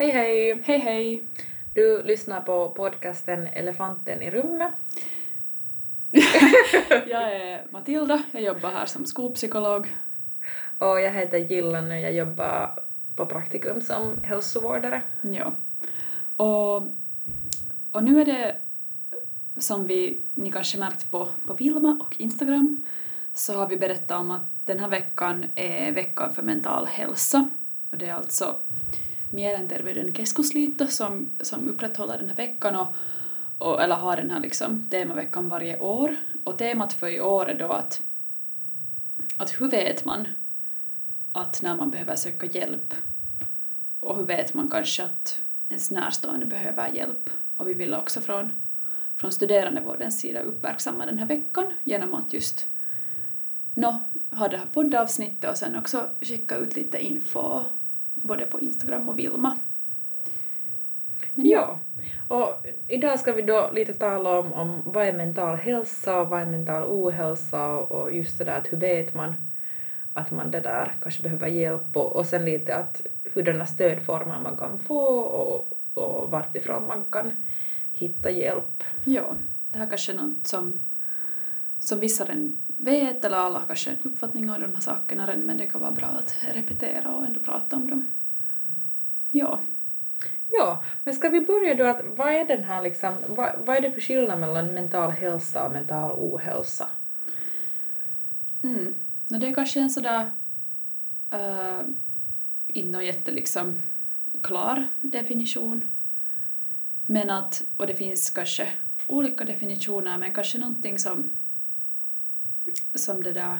Hej hej! Hej hej! Du lyssnar på podcasten Elefanten i rummet. jag är Matilda, jag jobbar här som skolpsykolog. Och jag heter Gillan och jag jobbar på praktikum som hälsovårdare. Ja. Och, och nu är det, som vi, ni kanske märkt på, på Vilma och Instagram, så har vi berättat om att den här veckan är veckan för mental hälsa. Och det är alltså Mielenterveyden keskusliitto som, som upprätthåller den här veckan och, och, eller har den här liksom temaveckan varje år. Och temat för i år är då att, att hur vet man att när man behöver söka hjälp och hur vet man kanske att ens närstående behöver hjälp. Och vi vill också från, från studerandevårdens sida uppmärksamma den här veckan genom att just no, ha det här poddavsnittet och sen också skicka ut lite info både på Instagram och Vilma. Men ja. Och idag ska vi då lite tala om, om vad är mental hälsa och vad är mental ohälsa och just det där att hur vet man att man det där kanske behöver hjälp och, och sen lite att hurdana stödformer man kan få och, och vartifrån man kan hitta hjälp. Ja, det här kanske är något som, som vissa redan vet eller alla kanske en uppfattning om de här sakerna redan men det kan vara bra att repetera och ändå prata om dem. Ja. Ja, men ska vi börja då att vad är den här liksom, vad, vad är det för skillnad mellan mental hälsa och mental ohälsa? Mm. No, det är kanske en sådär uh, inte någon jätte liksom klar definition. Men att, och det finns kanske olika definitioner, men kanske någonting som som det där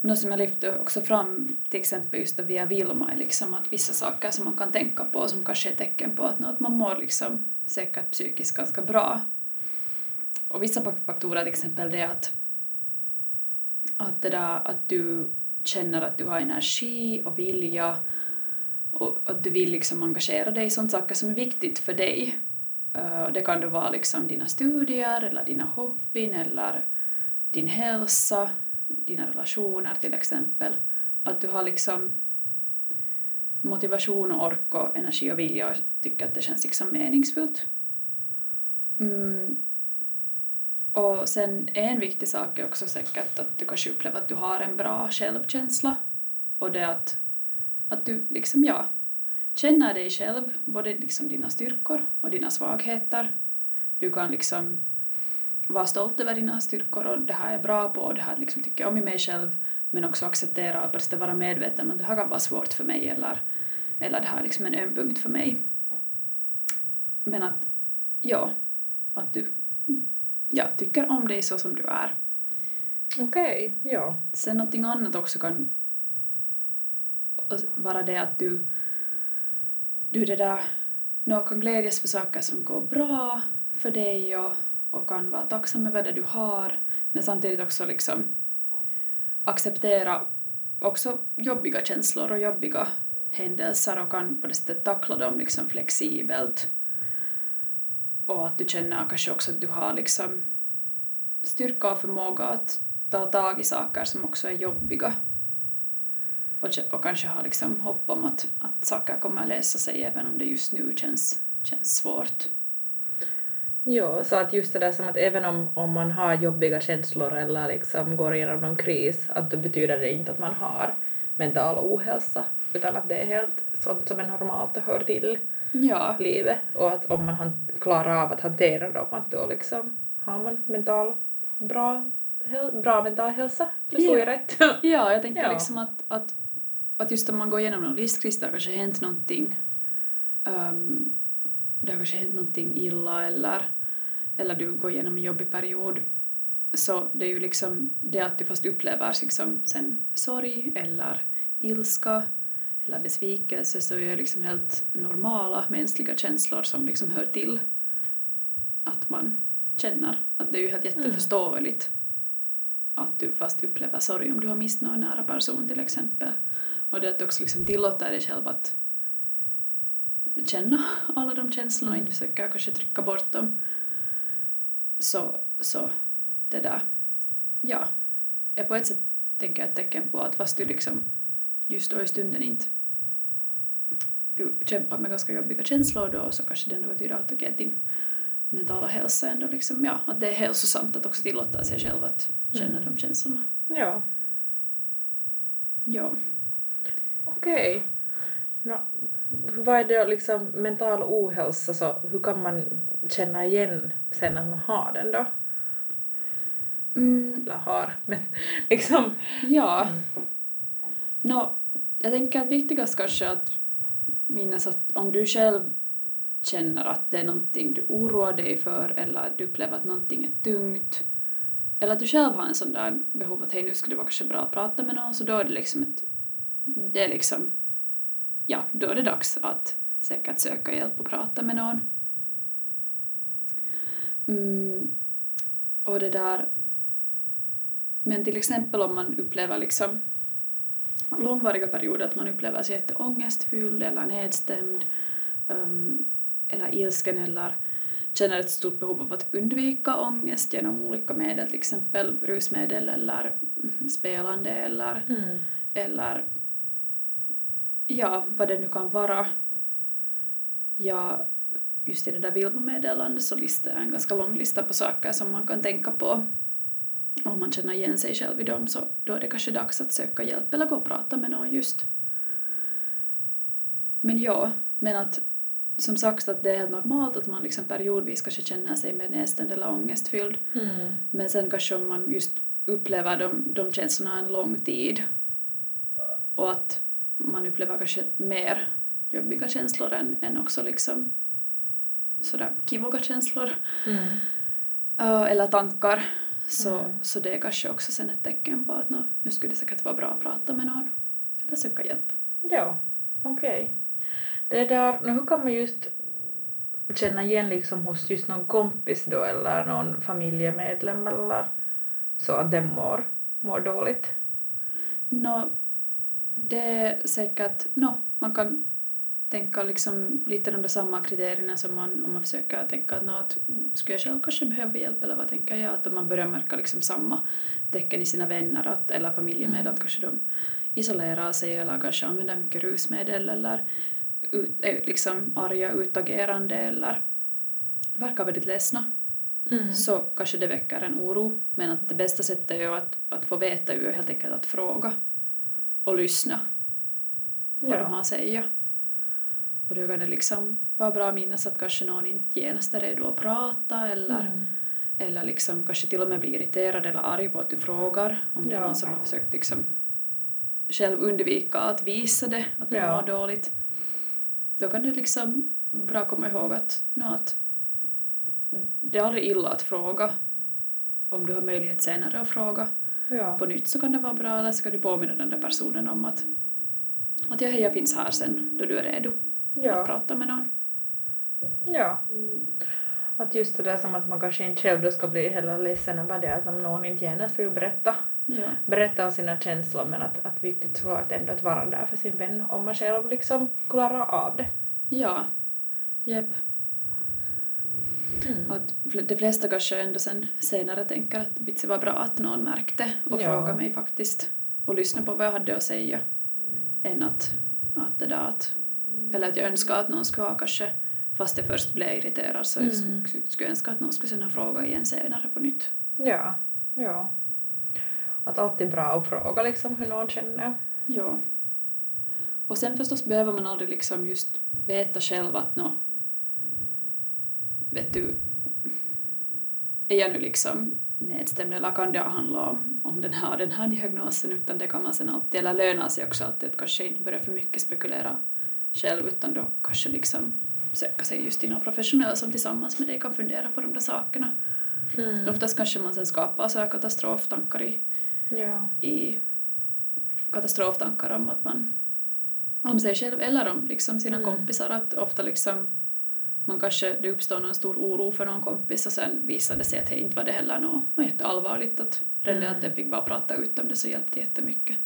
något som jag lyfte också fram till exempel just via Vilma är liksom att vissa saker som man kan tänka på som kanske är tecken på att, att man mår liksom säkert psykiskt ganska bra. Och vissa faktorer till exempel det att, att, det där, att du känner att du har energi och vilja och att du vill liksom engagera dig i sådana saker som är viktigt för dig. Eh, det kan då vara liksom dina studier eller dina hobbyn eller din hälsa, dina relationer till exempel. Att du har liksom motivation och ork och energi och vilja och tycker att det känns liksom meningsfullt. Mm. Och sen en viktig sak är också säkert att du kanske upplever att du har en bra självkänsla och det att, att du liksom, ja, känner dig själv, både liksom dina styrkor och dina svagheter. Du kan liksom vara stolt över dina styrkor och det här är jag bra på och det här liksom tycker jag om i mig själv men också acceptera och bara vara medveten om att det här kan vara svårt för mig eller, eller det här är liksom en öm punkt för mig. Men att, ja, att du ja, tycker om dig så som du är. Okej, okay, ja. Sen någonting annat också kan vara det att du, du det där, no, kan glädjas för saker som går bra för dig och och kan vara tacksam över det du har, men samtidigt också liksom acceptera också jobbiga känslor och jobbiga händelser och kan på det sättet tackla dem liksom flexibelt. Och att du känner kanske också att du har liksom styrka och förmåga att ta tag i saker som också är jobbiga. Och, och kanske ha liksom hopp om att, att saker kommer att lösa sig även om det just nu känns, känns svårt. Jo, så att just det där som att även om, om man har jobbiga känslor eller liksom går igenom någon kris, att då betyder det inte att man har mental ohälsa, utan att det är helt sånt som är normalt och hör till ja. livet. Och att om man klarar av att hantera dem, att då liksom har man mental bra, bra mental hälsa. Förstår ja. jag rätt? ja, jag tänker ja. liksom att, att, att just om man går igenom någon livskris, det har kanske hänt någonting um, det har kanske hänt någonting illa eller, eller du går igenom en jobbig period. Så det är ju liksom det att du fast upplever liksom sen sorg eller ilska eller besvikelse så är det liksom helt normala mänskliga känslor som liksom hör till att man känner. Att det är ju helt jätteförståeligt mm. att du fast upplever sorg om du har mist någon nära person till exempel. Och det att du också liksom tillåter dig själv att känna alla de känslorna och inte mm. försöka kanske trycka bort dem. Så, så det där, ja, är på ett sätt tänker jag ett tecken på att fast du liksom just då i stunden inte du kämpar med ganska jobbiga känslor då så kanske det ändå betyder att okej, din mentala hälsa ändå liksom, ja, att det är hälsosamt att också tillåta sig själv att känna Mm. de känslorna. Ja. Ja. Okej. Nå, vad är det liksom mental ohälsa, så hur kan man känna igen sen att man har den då? Mm, Eller har, men liksom... ja. Nå, jag tänker att viktigast kanske att minnas att om du själv känner att det är någonting du oroar dig för eller att du upplever att någonting är tungt eller att du själv har en sån där behov att hej nu skulle det vara kanske bra att prata med någon så då är det liksom ett det är liksom ja, då är det dags att säkert söka hjälp och prata med någon. Mm, och det där men till exempel om man upplever liksom långvariga perioder att man upplever sig jätteångestfylld eller nedstämd um, eller ilsken eller känner ett stort behov av att undvika ångest genom olika medel, till exempel rusmedel eller spelande eller, Mm. eller ja, vad det nu kan vara. Ja, just i det där Vilma-meddelandet så listar jag en ganska lång lista på saker som man kan tänka på. Om man känner igen sig själv i dem så då är det kanske dags att söka hjälp eller gå och prata med någon just. Men ja, men att som sagt att det är helt normalt att man liksom periodvis kanske känner sig mer nedstämd eller ångestfylld. Mm. Men sen kanske om man just upplever de, de känslorna en lång tid och att man upplever kanske mer jobbiga känslor än, än också liksom sådär kivoga känslor Mm. uh, eller tankar så, Mm. så det är kanske också sen ett tecken på att nå, nu skulle det säkert vara bra att prata med någon eller söka hjälp. Ja, okej. Det där, nå, hur kan man just känna igen liksom hos just någon kompis då eller någon familjemedlem eller så att den mår, mår dåligt? Nå, det är säkert, nå, man kan tänka liksom lite de där samma kriterierna som man, om man försöker tänka att, nå, att skulle jag själv kanske behöva hjälp eller vad tänker jag? Att om man börjar märka liksom samma tecken i sina vänner att, eller familjemedlemmar, Mm. kanske de isolerar sig eller kanske använder mycket rusmedel eller ut, är liksom arga, utagerande eller verkar väldigt ledsna Mm. så kanske det väcker en oro. Men att det bästa sättet är ju att, att få veta är ju helt enkelt att fråga och lyssna vad de Ja. har att säga. Och då kan det liksom vara bra att minnas att kanske någon inte genast är redo att prata eller, Mm. eller liksom kanske till och med blir irriterad eller arg på att du frågar om det är Ja. någon som har försökt liksom själv undvika att visa det, att det Ja. mår dåligt. Då kan det liksom bra komma ihåg att, nu att det är aldrig illa att fråga. Om du har möjlighet senare att fråga Ja. på nytt så kan det vara bra eller så kan du påminna den där personen om att, att jag, hej, jag finns här sen då du är redo att Ja. prata med någon. ja. Att just det där som att man kanske inte själv då ska bli heller ledsen över det att om någon inte genast vill berätta, Ja. berätta om sina känslor men att, att viktigt såklart ändå att vara där för sin vän om man själv liksom klarar av det. Ja. Jep. Mm. Att de flesta kanske ändå sen senare tänker att vitsi var bra att någon märkte och Ja. frågade mig faktiskt och lyssnade på vad jag hade att säga. Än att, att det där att, eller att jag önskar att någon skulle ha kanske, fast jag först blev irriterad så jag Mm. sk- skulle jag önska att någon skulle sen ha frågat igen senare på nytt. Ja, ja. Att alltid är bra att fråga liksom hur någon känner. Ja. Och sen förstås behöver man aldrig liksom just veta själv att nå, vet du, är jag nu liksom nedstämd eller kan det handla om, om den här och den här diagnosen utan det kan man sen alltid, eller lönar sig också alltid att kanske inte börja för mycket spekulera själv utan då kanske liksom söka sig just till någon professionell som tillsammans med dig kan fundera på de där sakerna. Mm. Oftast kanske man sen skapar så här katastroftankar i, Ja. i katastroftankar om att man om sig själv eller om liksom sina Mm. kompisar att ofta liksom man kanske, det uppstår någon stor oro för någon kompis och sen visar det sig att det inte var det heller något, något jätteallvarligt att redan det Mm. att den fick bara prata ut om det så hjälpte jättemycket.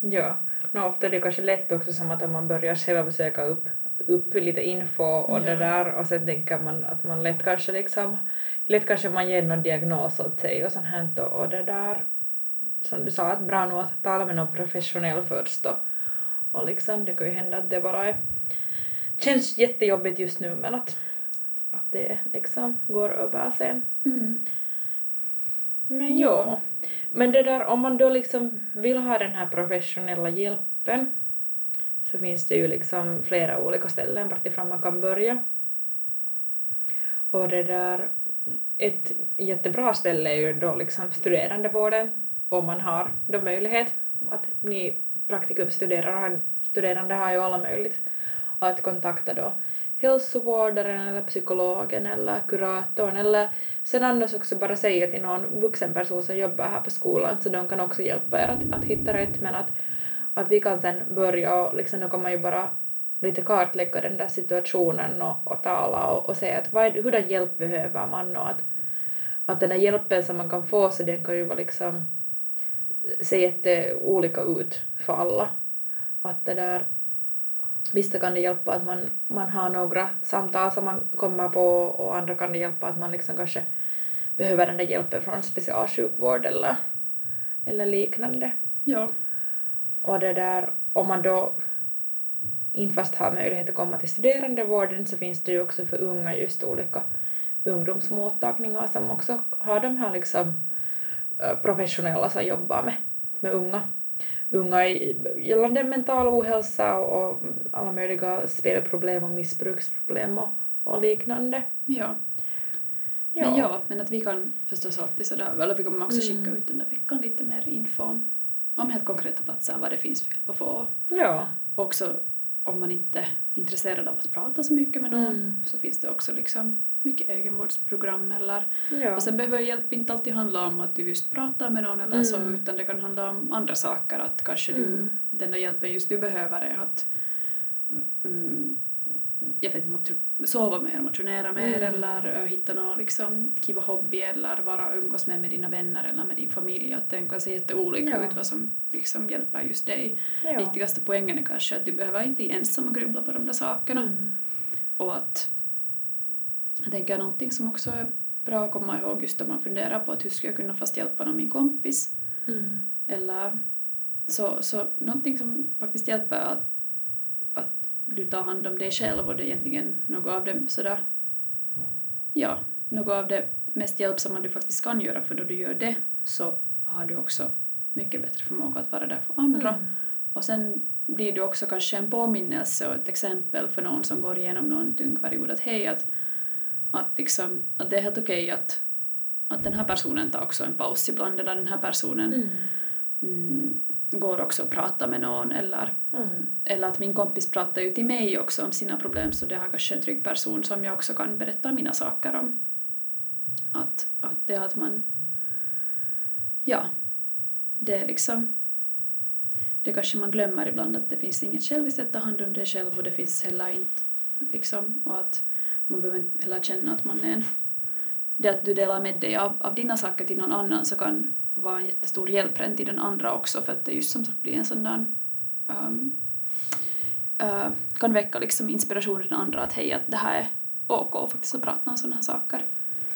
Ja. Nå, ofta är det kanske lätt också som att om man börjar själv söka upp, upp lite info och det Ja. där och sen tänker man att man lätt kanske liksom, lätt kanske man ger någon diagnos åt sig och sånt här och, och det där som du sa att bra nog att tala med någon professionell först och, Och liksom, det kan ju hända att det bara är, känns jättejobbigt just nu men att, att det liksom går över sen. Mm. Men ja. Men det där om man då liksom vill ha den här professionella hjälpen så finns det ju liksom flera olika ställen vartifrån man kan börja. Och det där, ett jättebra ställe är ju då liksom studerandevården om man har då möjlighet. Att ni praktikumstuderande studerande har ju alla möjligt att kontakta då hälsovårdaren eller psykologen eller kuratorn. Eller sen annars också bara säga till någon vuxen person som jobbar här på skolan så de kan också hjälpa er att, att hitta rätt. Men att, att vi kan sen börja och liksom då kan man ju bara lite kartlägga den där situationen och, och tala och, och säga att vad hurdan hjälp behöver man? Och att, att den där hjälpen som man kan få så den kan ju vara liksom se jätteolika ut för alla. Att det där Vissa kan det hjälpa att man, man har några samtal som man kommer på och andra kan det hjälpa att man liksom kanske behöver den där hjälpen från specialsjukvård eller, eller liknande. Ja. Och det där, om man då inte fast har möjlighet att komma till studerandevården så finns det ju också för unga just olika ungdomsmottagningar som också har de här liksom eh, professionella som jobbar med, med unga unga gällande mental ohälsa och alla möjliga spelproblem och missbruksproblem och, och liknande. Ja. ja. Men ja, men att vi kan förstås alltid sådär, eller vi kommer också skicka mm. ut den där veckan lite mer info om, om helt konkreta platser, vad det finns för hjälp att få. Ja. Också om man inte är intresserad av att prata så mycket med någon mm. så finns det också liksom mycket egenvårdsprogram eller ja. och sen behöver hjälp inte alltid handla om att du just pratar med någon eller mm. så utan det kan handla om andra saker att kanske du, mm. den där hjälpen just du behöver är att mm, jag vet inte, sova mer, motionera mer mm. eller uh, hitta någon liksom, kiva hobby eller vara umgås med, med dina vänner eller med din familj. Att den kan se jätteolika ja. ut vad som liksom hjälper just dig. Ja. Viktigaste poängen är kanske att du behöver inte bli ensam och grubbla på de där sakerna. Mm. Och att jag tänker någonting som också är bra att komma ihåg just om man funderar på att hur ska jag kunna fast hjälpa någon min kompis. Mm. Eller så, så någonting som faktiskt hjälper att, att du tar hand om dig själv och det är egentligen något av det sådär, ja, något av det mest hjälpsamma du faktiskt kan göra för då du gör det så har du också mycket bättre förmåga att vara där för andra. Mm. Och sen blir du också kanske en påminnelse och ett exempel för någon som går igenom någon tung period att hej, att att, liksom, att det är helt okej okay att, att den här personen tar också en paus ibland eller den här personen mm. Mm, går också och pratar med någon eller, mm. eller att min kompis pratar ju till mig också om sina problem så det har kanske en trygg person som jag också kan berätta mina saker om. Att, att det att man... Ja, det är liksom... Det kanske man glömmer ibland att det finns inget själviskt att ta hand om dig själv och det finns heller inte liksom och att man behöver inte heller känna att man är en... Det att du delar med dig av, av dina saker till någon annan så kan vara en jättestor hjälp till den andra också för att det just som sagt blir en sån där um, uh, kan väcka liksom inspiration i den andra att hej, att det här är OK faktiskt att prata om sådana här saker.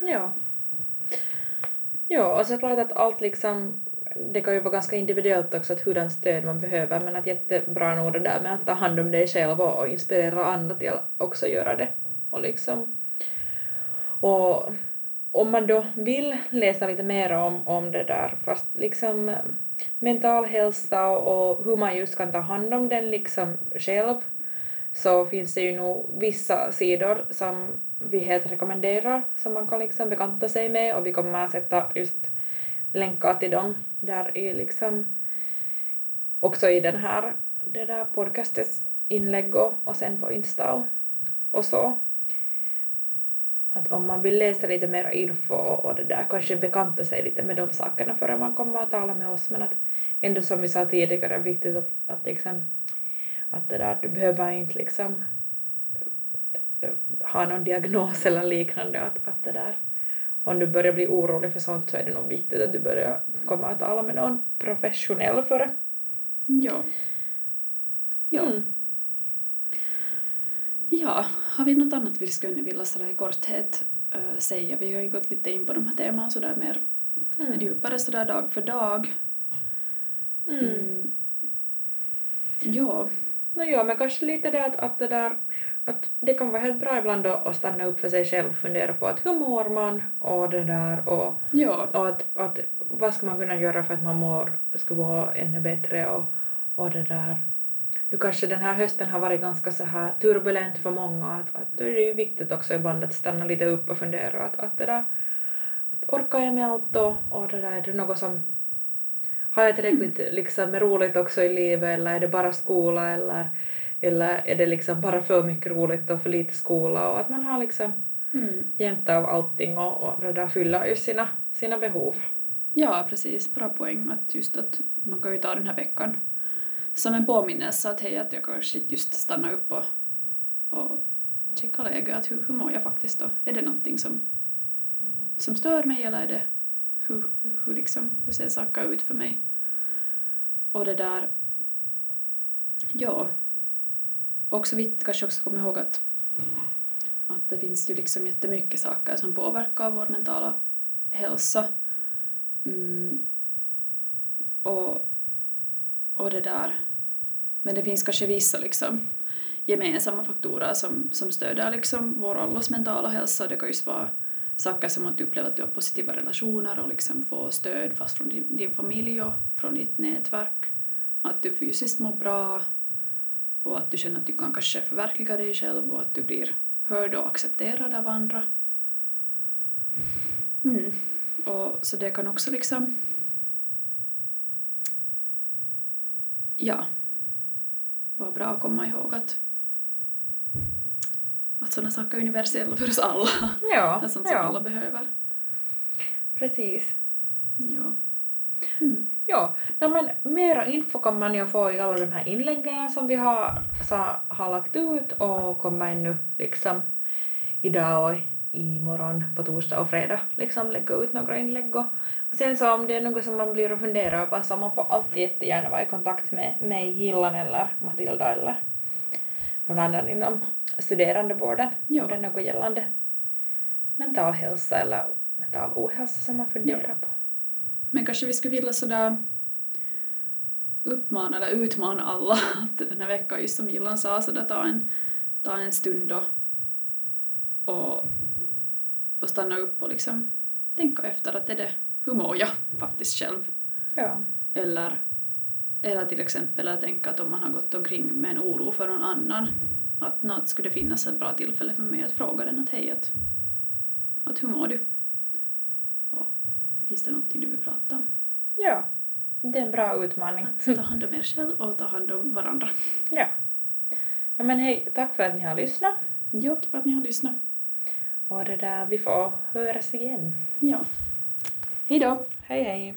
Ja. Ja, och så är det klart att allt liksom det kan ju vara ganska individuellt också att hurdant stöd man behöver men att jättebra nog det där med att ta hand om dig själv och inspirera andra till att också göra det. Och, liksom, och om man då vill läsa lite mer om, om det där, fast liksom mental hälsa och, och hur man just kan ta hand om den liksom själv, så finns det ju nog vissa sidor som vi helt rekommenderar som man kan liksom bekanta sig med och vi kommer att sätta just länkar till dem där i liksom också i den här det där podcastets inlägg och, och sen på Insta och, och så att om man vill läsa lite mer info och det där, kanske bekanta sig lite med de sakerna före man kommer att tala med oss, men att ändå som vi sa tidigare, viktigt att, att liksom att det där, du behöver inte liksom eh, ha någon diagnos eller liknande, att, att det där om du börjar bli orolig för sånt så är det nog viktigt att du börjar komma att tala med någon professionell före. Ja. Ja. Mm. Ja, har vi något annat vi skulle vilja sådär i korthet uh, säga? Vi har ju gått lite in på de här teman sådär mer mm. djupare sådär dag för dag. Mm. Mm. Ja. no ja, men kanske lite det att, att det där att det kan vara helt bra ibland att stanna upp för sig själv och fundera på att hur mår man och det där och, Ja, och att, att vad ska man kunna göra för att man mår, ska vara ännu bättre och, och det där. Nu kanske den här hösten har varit ganska så här turbulent för många att, att det är ju viktigt också ibland att stanna lite upp och fundera att, att det där att orkar jag med allt och, och det där, är det något som har jag tillräckligt liksom roligt också i livet eller är det bara skola eller, eller är det liksom bara för mycket roligt och för lite skola och att man har liksom mm. jämt av allting och, och det där fyller ju sina, sina behov. ja precis. Bra poäng. Att just att man kan ju ta den här veckan som en påminnelse att hej, att jag kanske inte just stannar upp och, och checkar läget. Att hur, hur mår jag faktiskt då? Är det någonting som, som stör mig eller är det hur, hur, liksom, hur ser saker ut för mig? Och det där... Ja. Också viktigt kanske också komma ihåg att, att det finns ju liksom jättemycket saker som påverkar vår mentala hälsa. Mm. Och, och det där... Men det finns kanske vissa liksom gemensamma faktorer som, som stöder liksom vår allas mentala hälsa. Det kan ju vara saker som att du upplever att du har positiva relationer och liksom får stöd fast från din, din familj och från ditt nätverk. Att du fysiskt mår bra och att du känner att du kan kanske förverkliga dig själv och att du blir hörd och accepterad av andra. Mm. Och, så det kan också liksom... Ja. Vara bra att komma ihåg att att sådana saker är universella för oss alla. Ja, sånt som alla ja behöver. precis. Ja. Mm. Ja, no, men mera info kan man ju få i alla de här inläggen som vi har, så, har lagt ut och kommer ännu liksom idag och imorgon på torsdag och fredag liksom lägga ut några inlägg och, och sen så om det är något som man blir och funderar på så man får alltid jättegärna vara i kontakt med mig, Gillan eller Matilda eller någon annan inom studerandevården Ja. om det är något gällande mental hälsa eller mental ohälsa som man funderar på. Men kanske vi skulle vilja sådär uppmana eller utmana alla att den här veckan, just som Gillan sa, sådär ta en, ta en stund då och, och stanna upp och liksom tänka efter att är det, hur mår jag faktiskt själv? Ja. Eller, eller till exempel att tänka att om man har gått omkring med en oro för någon annan, att något skulle det finnas ett bra tillfälle för mig att fråga den att hej, att, att hur mår du? Och finns det någonting du vill prata om? Ja, det är en bra utmaning. Att ta hand om er själv och ta hand om varandra. Ja. ja men hej, tack för att ni har lyssnat. Ja, för att ni har lyssnat. Och det där, vi får höras igen. Ja. Hej då! Hej hej.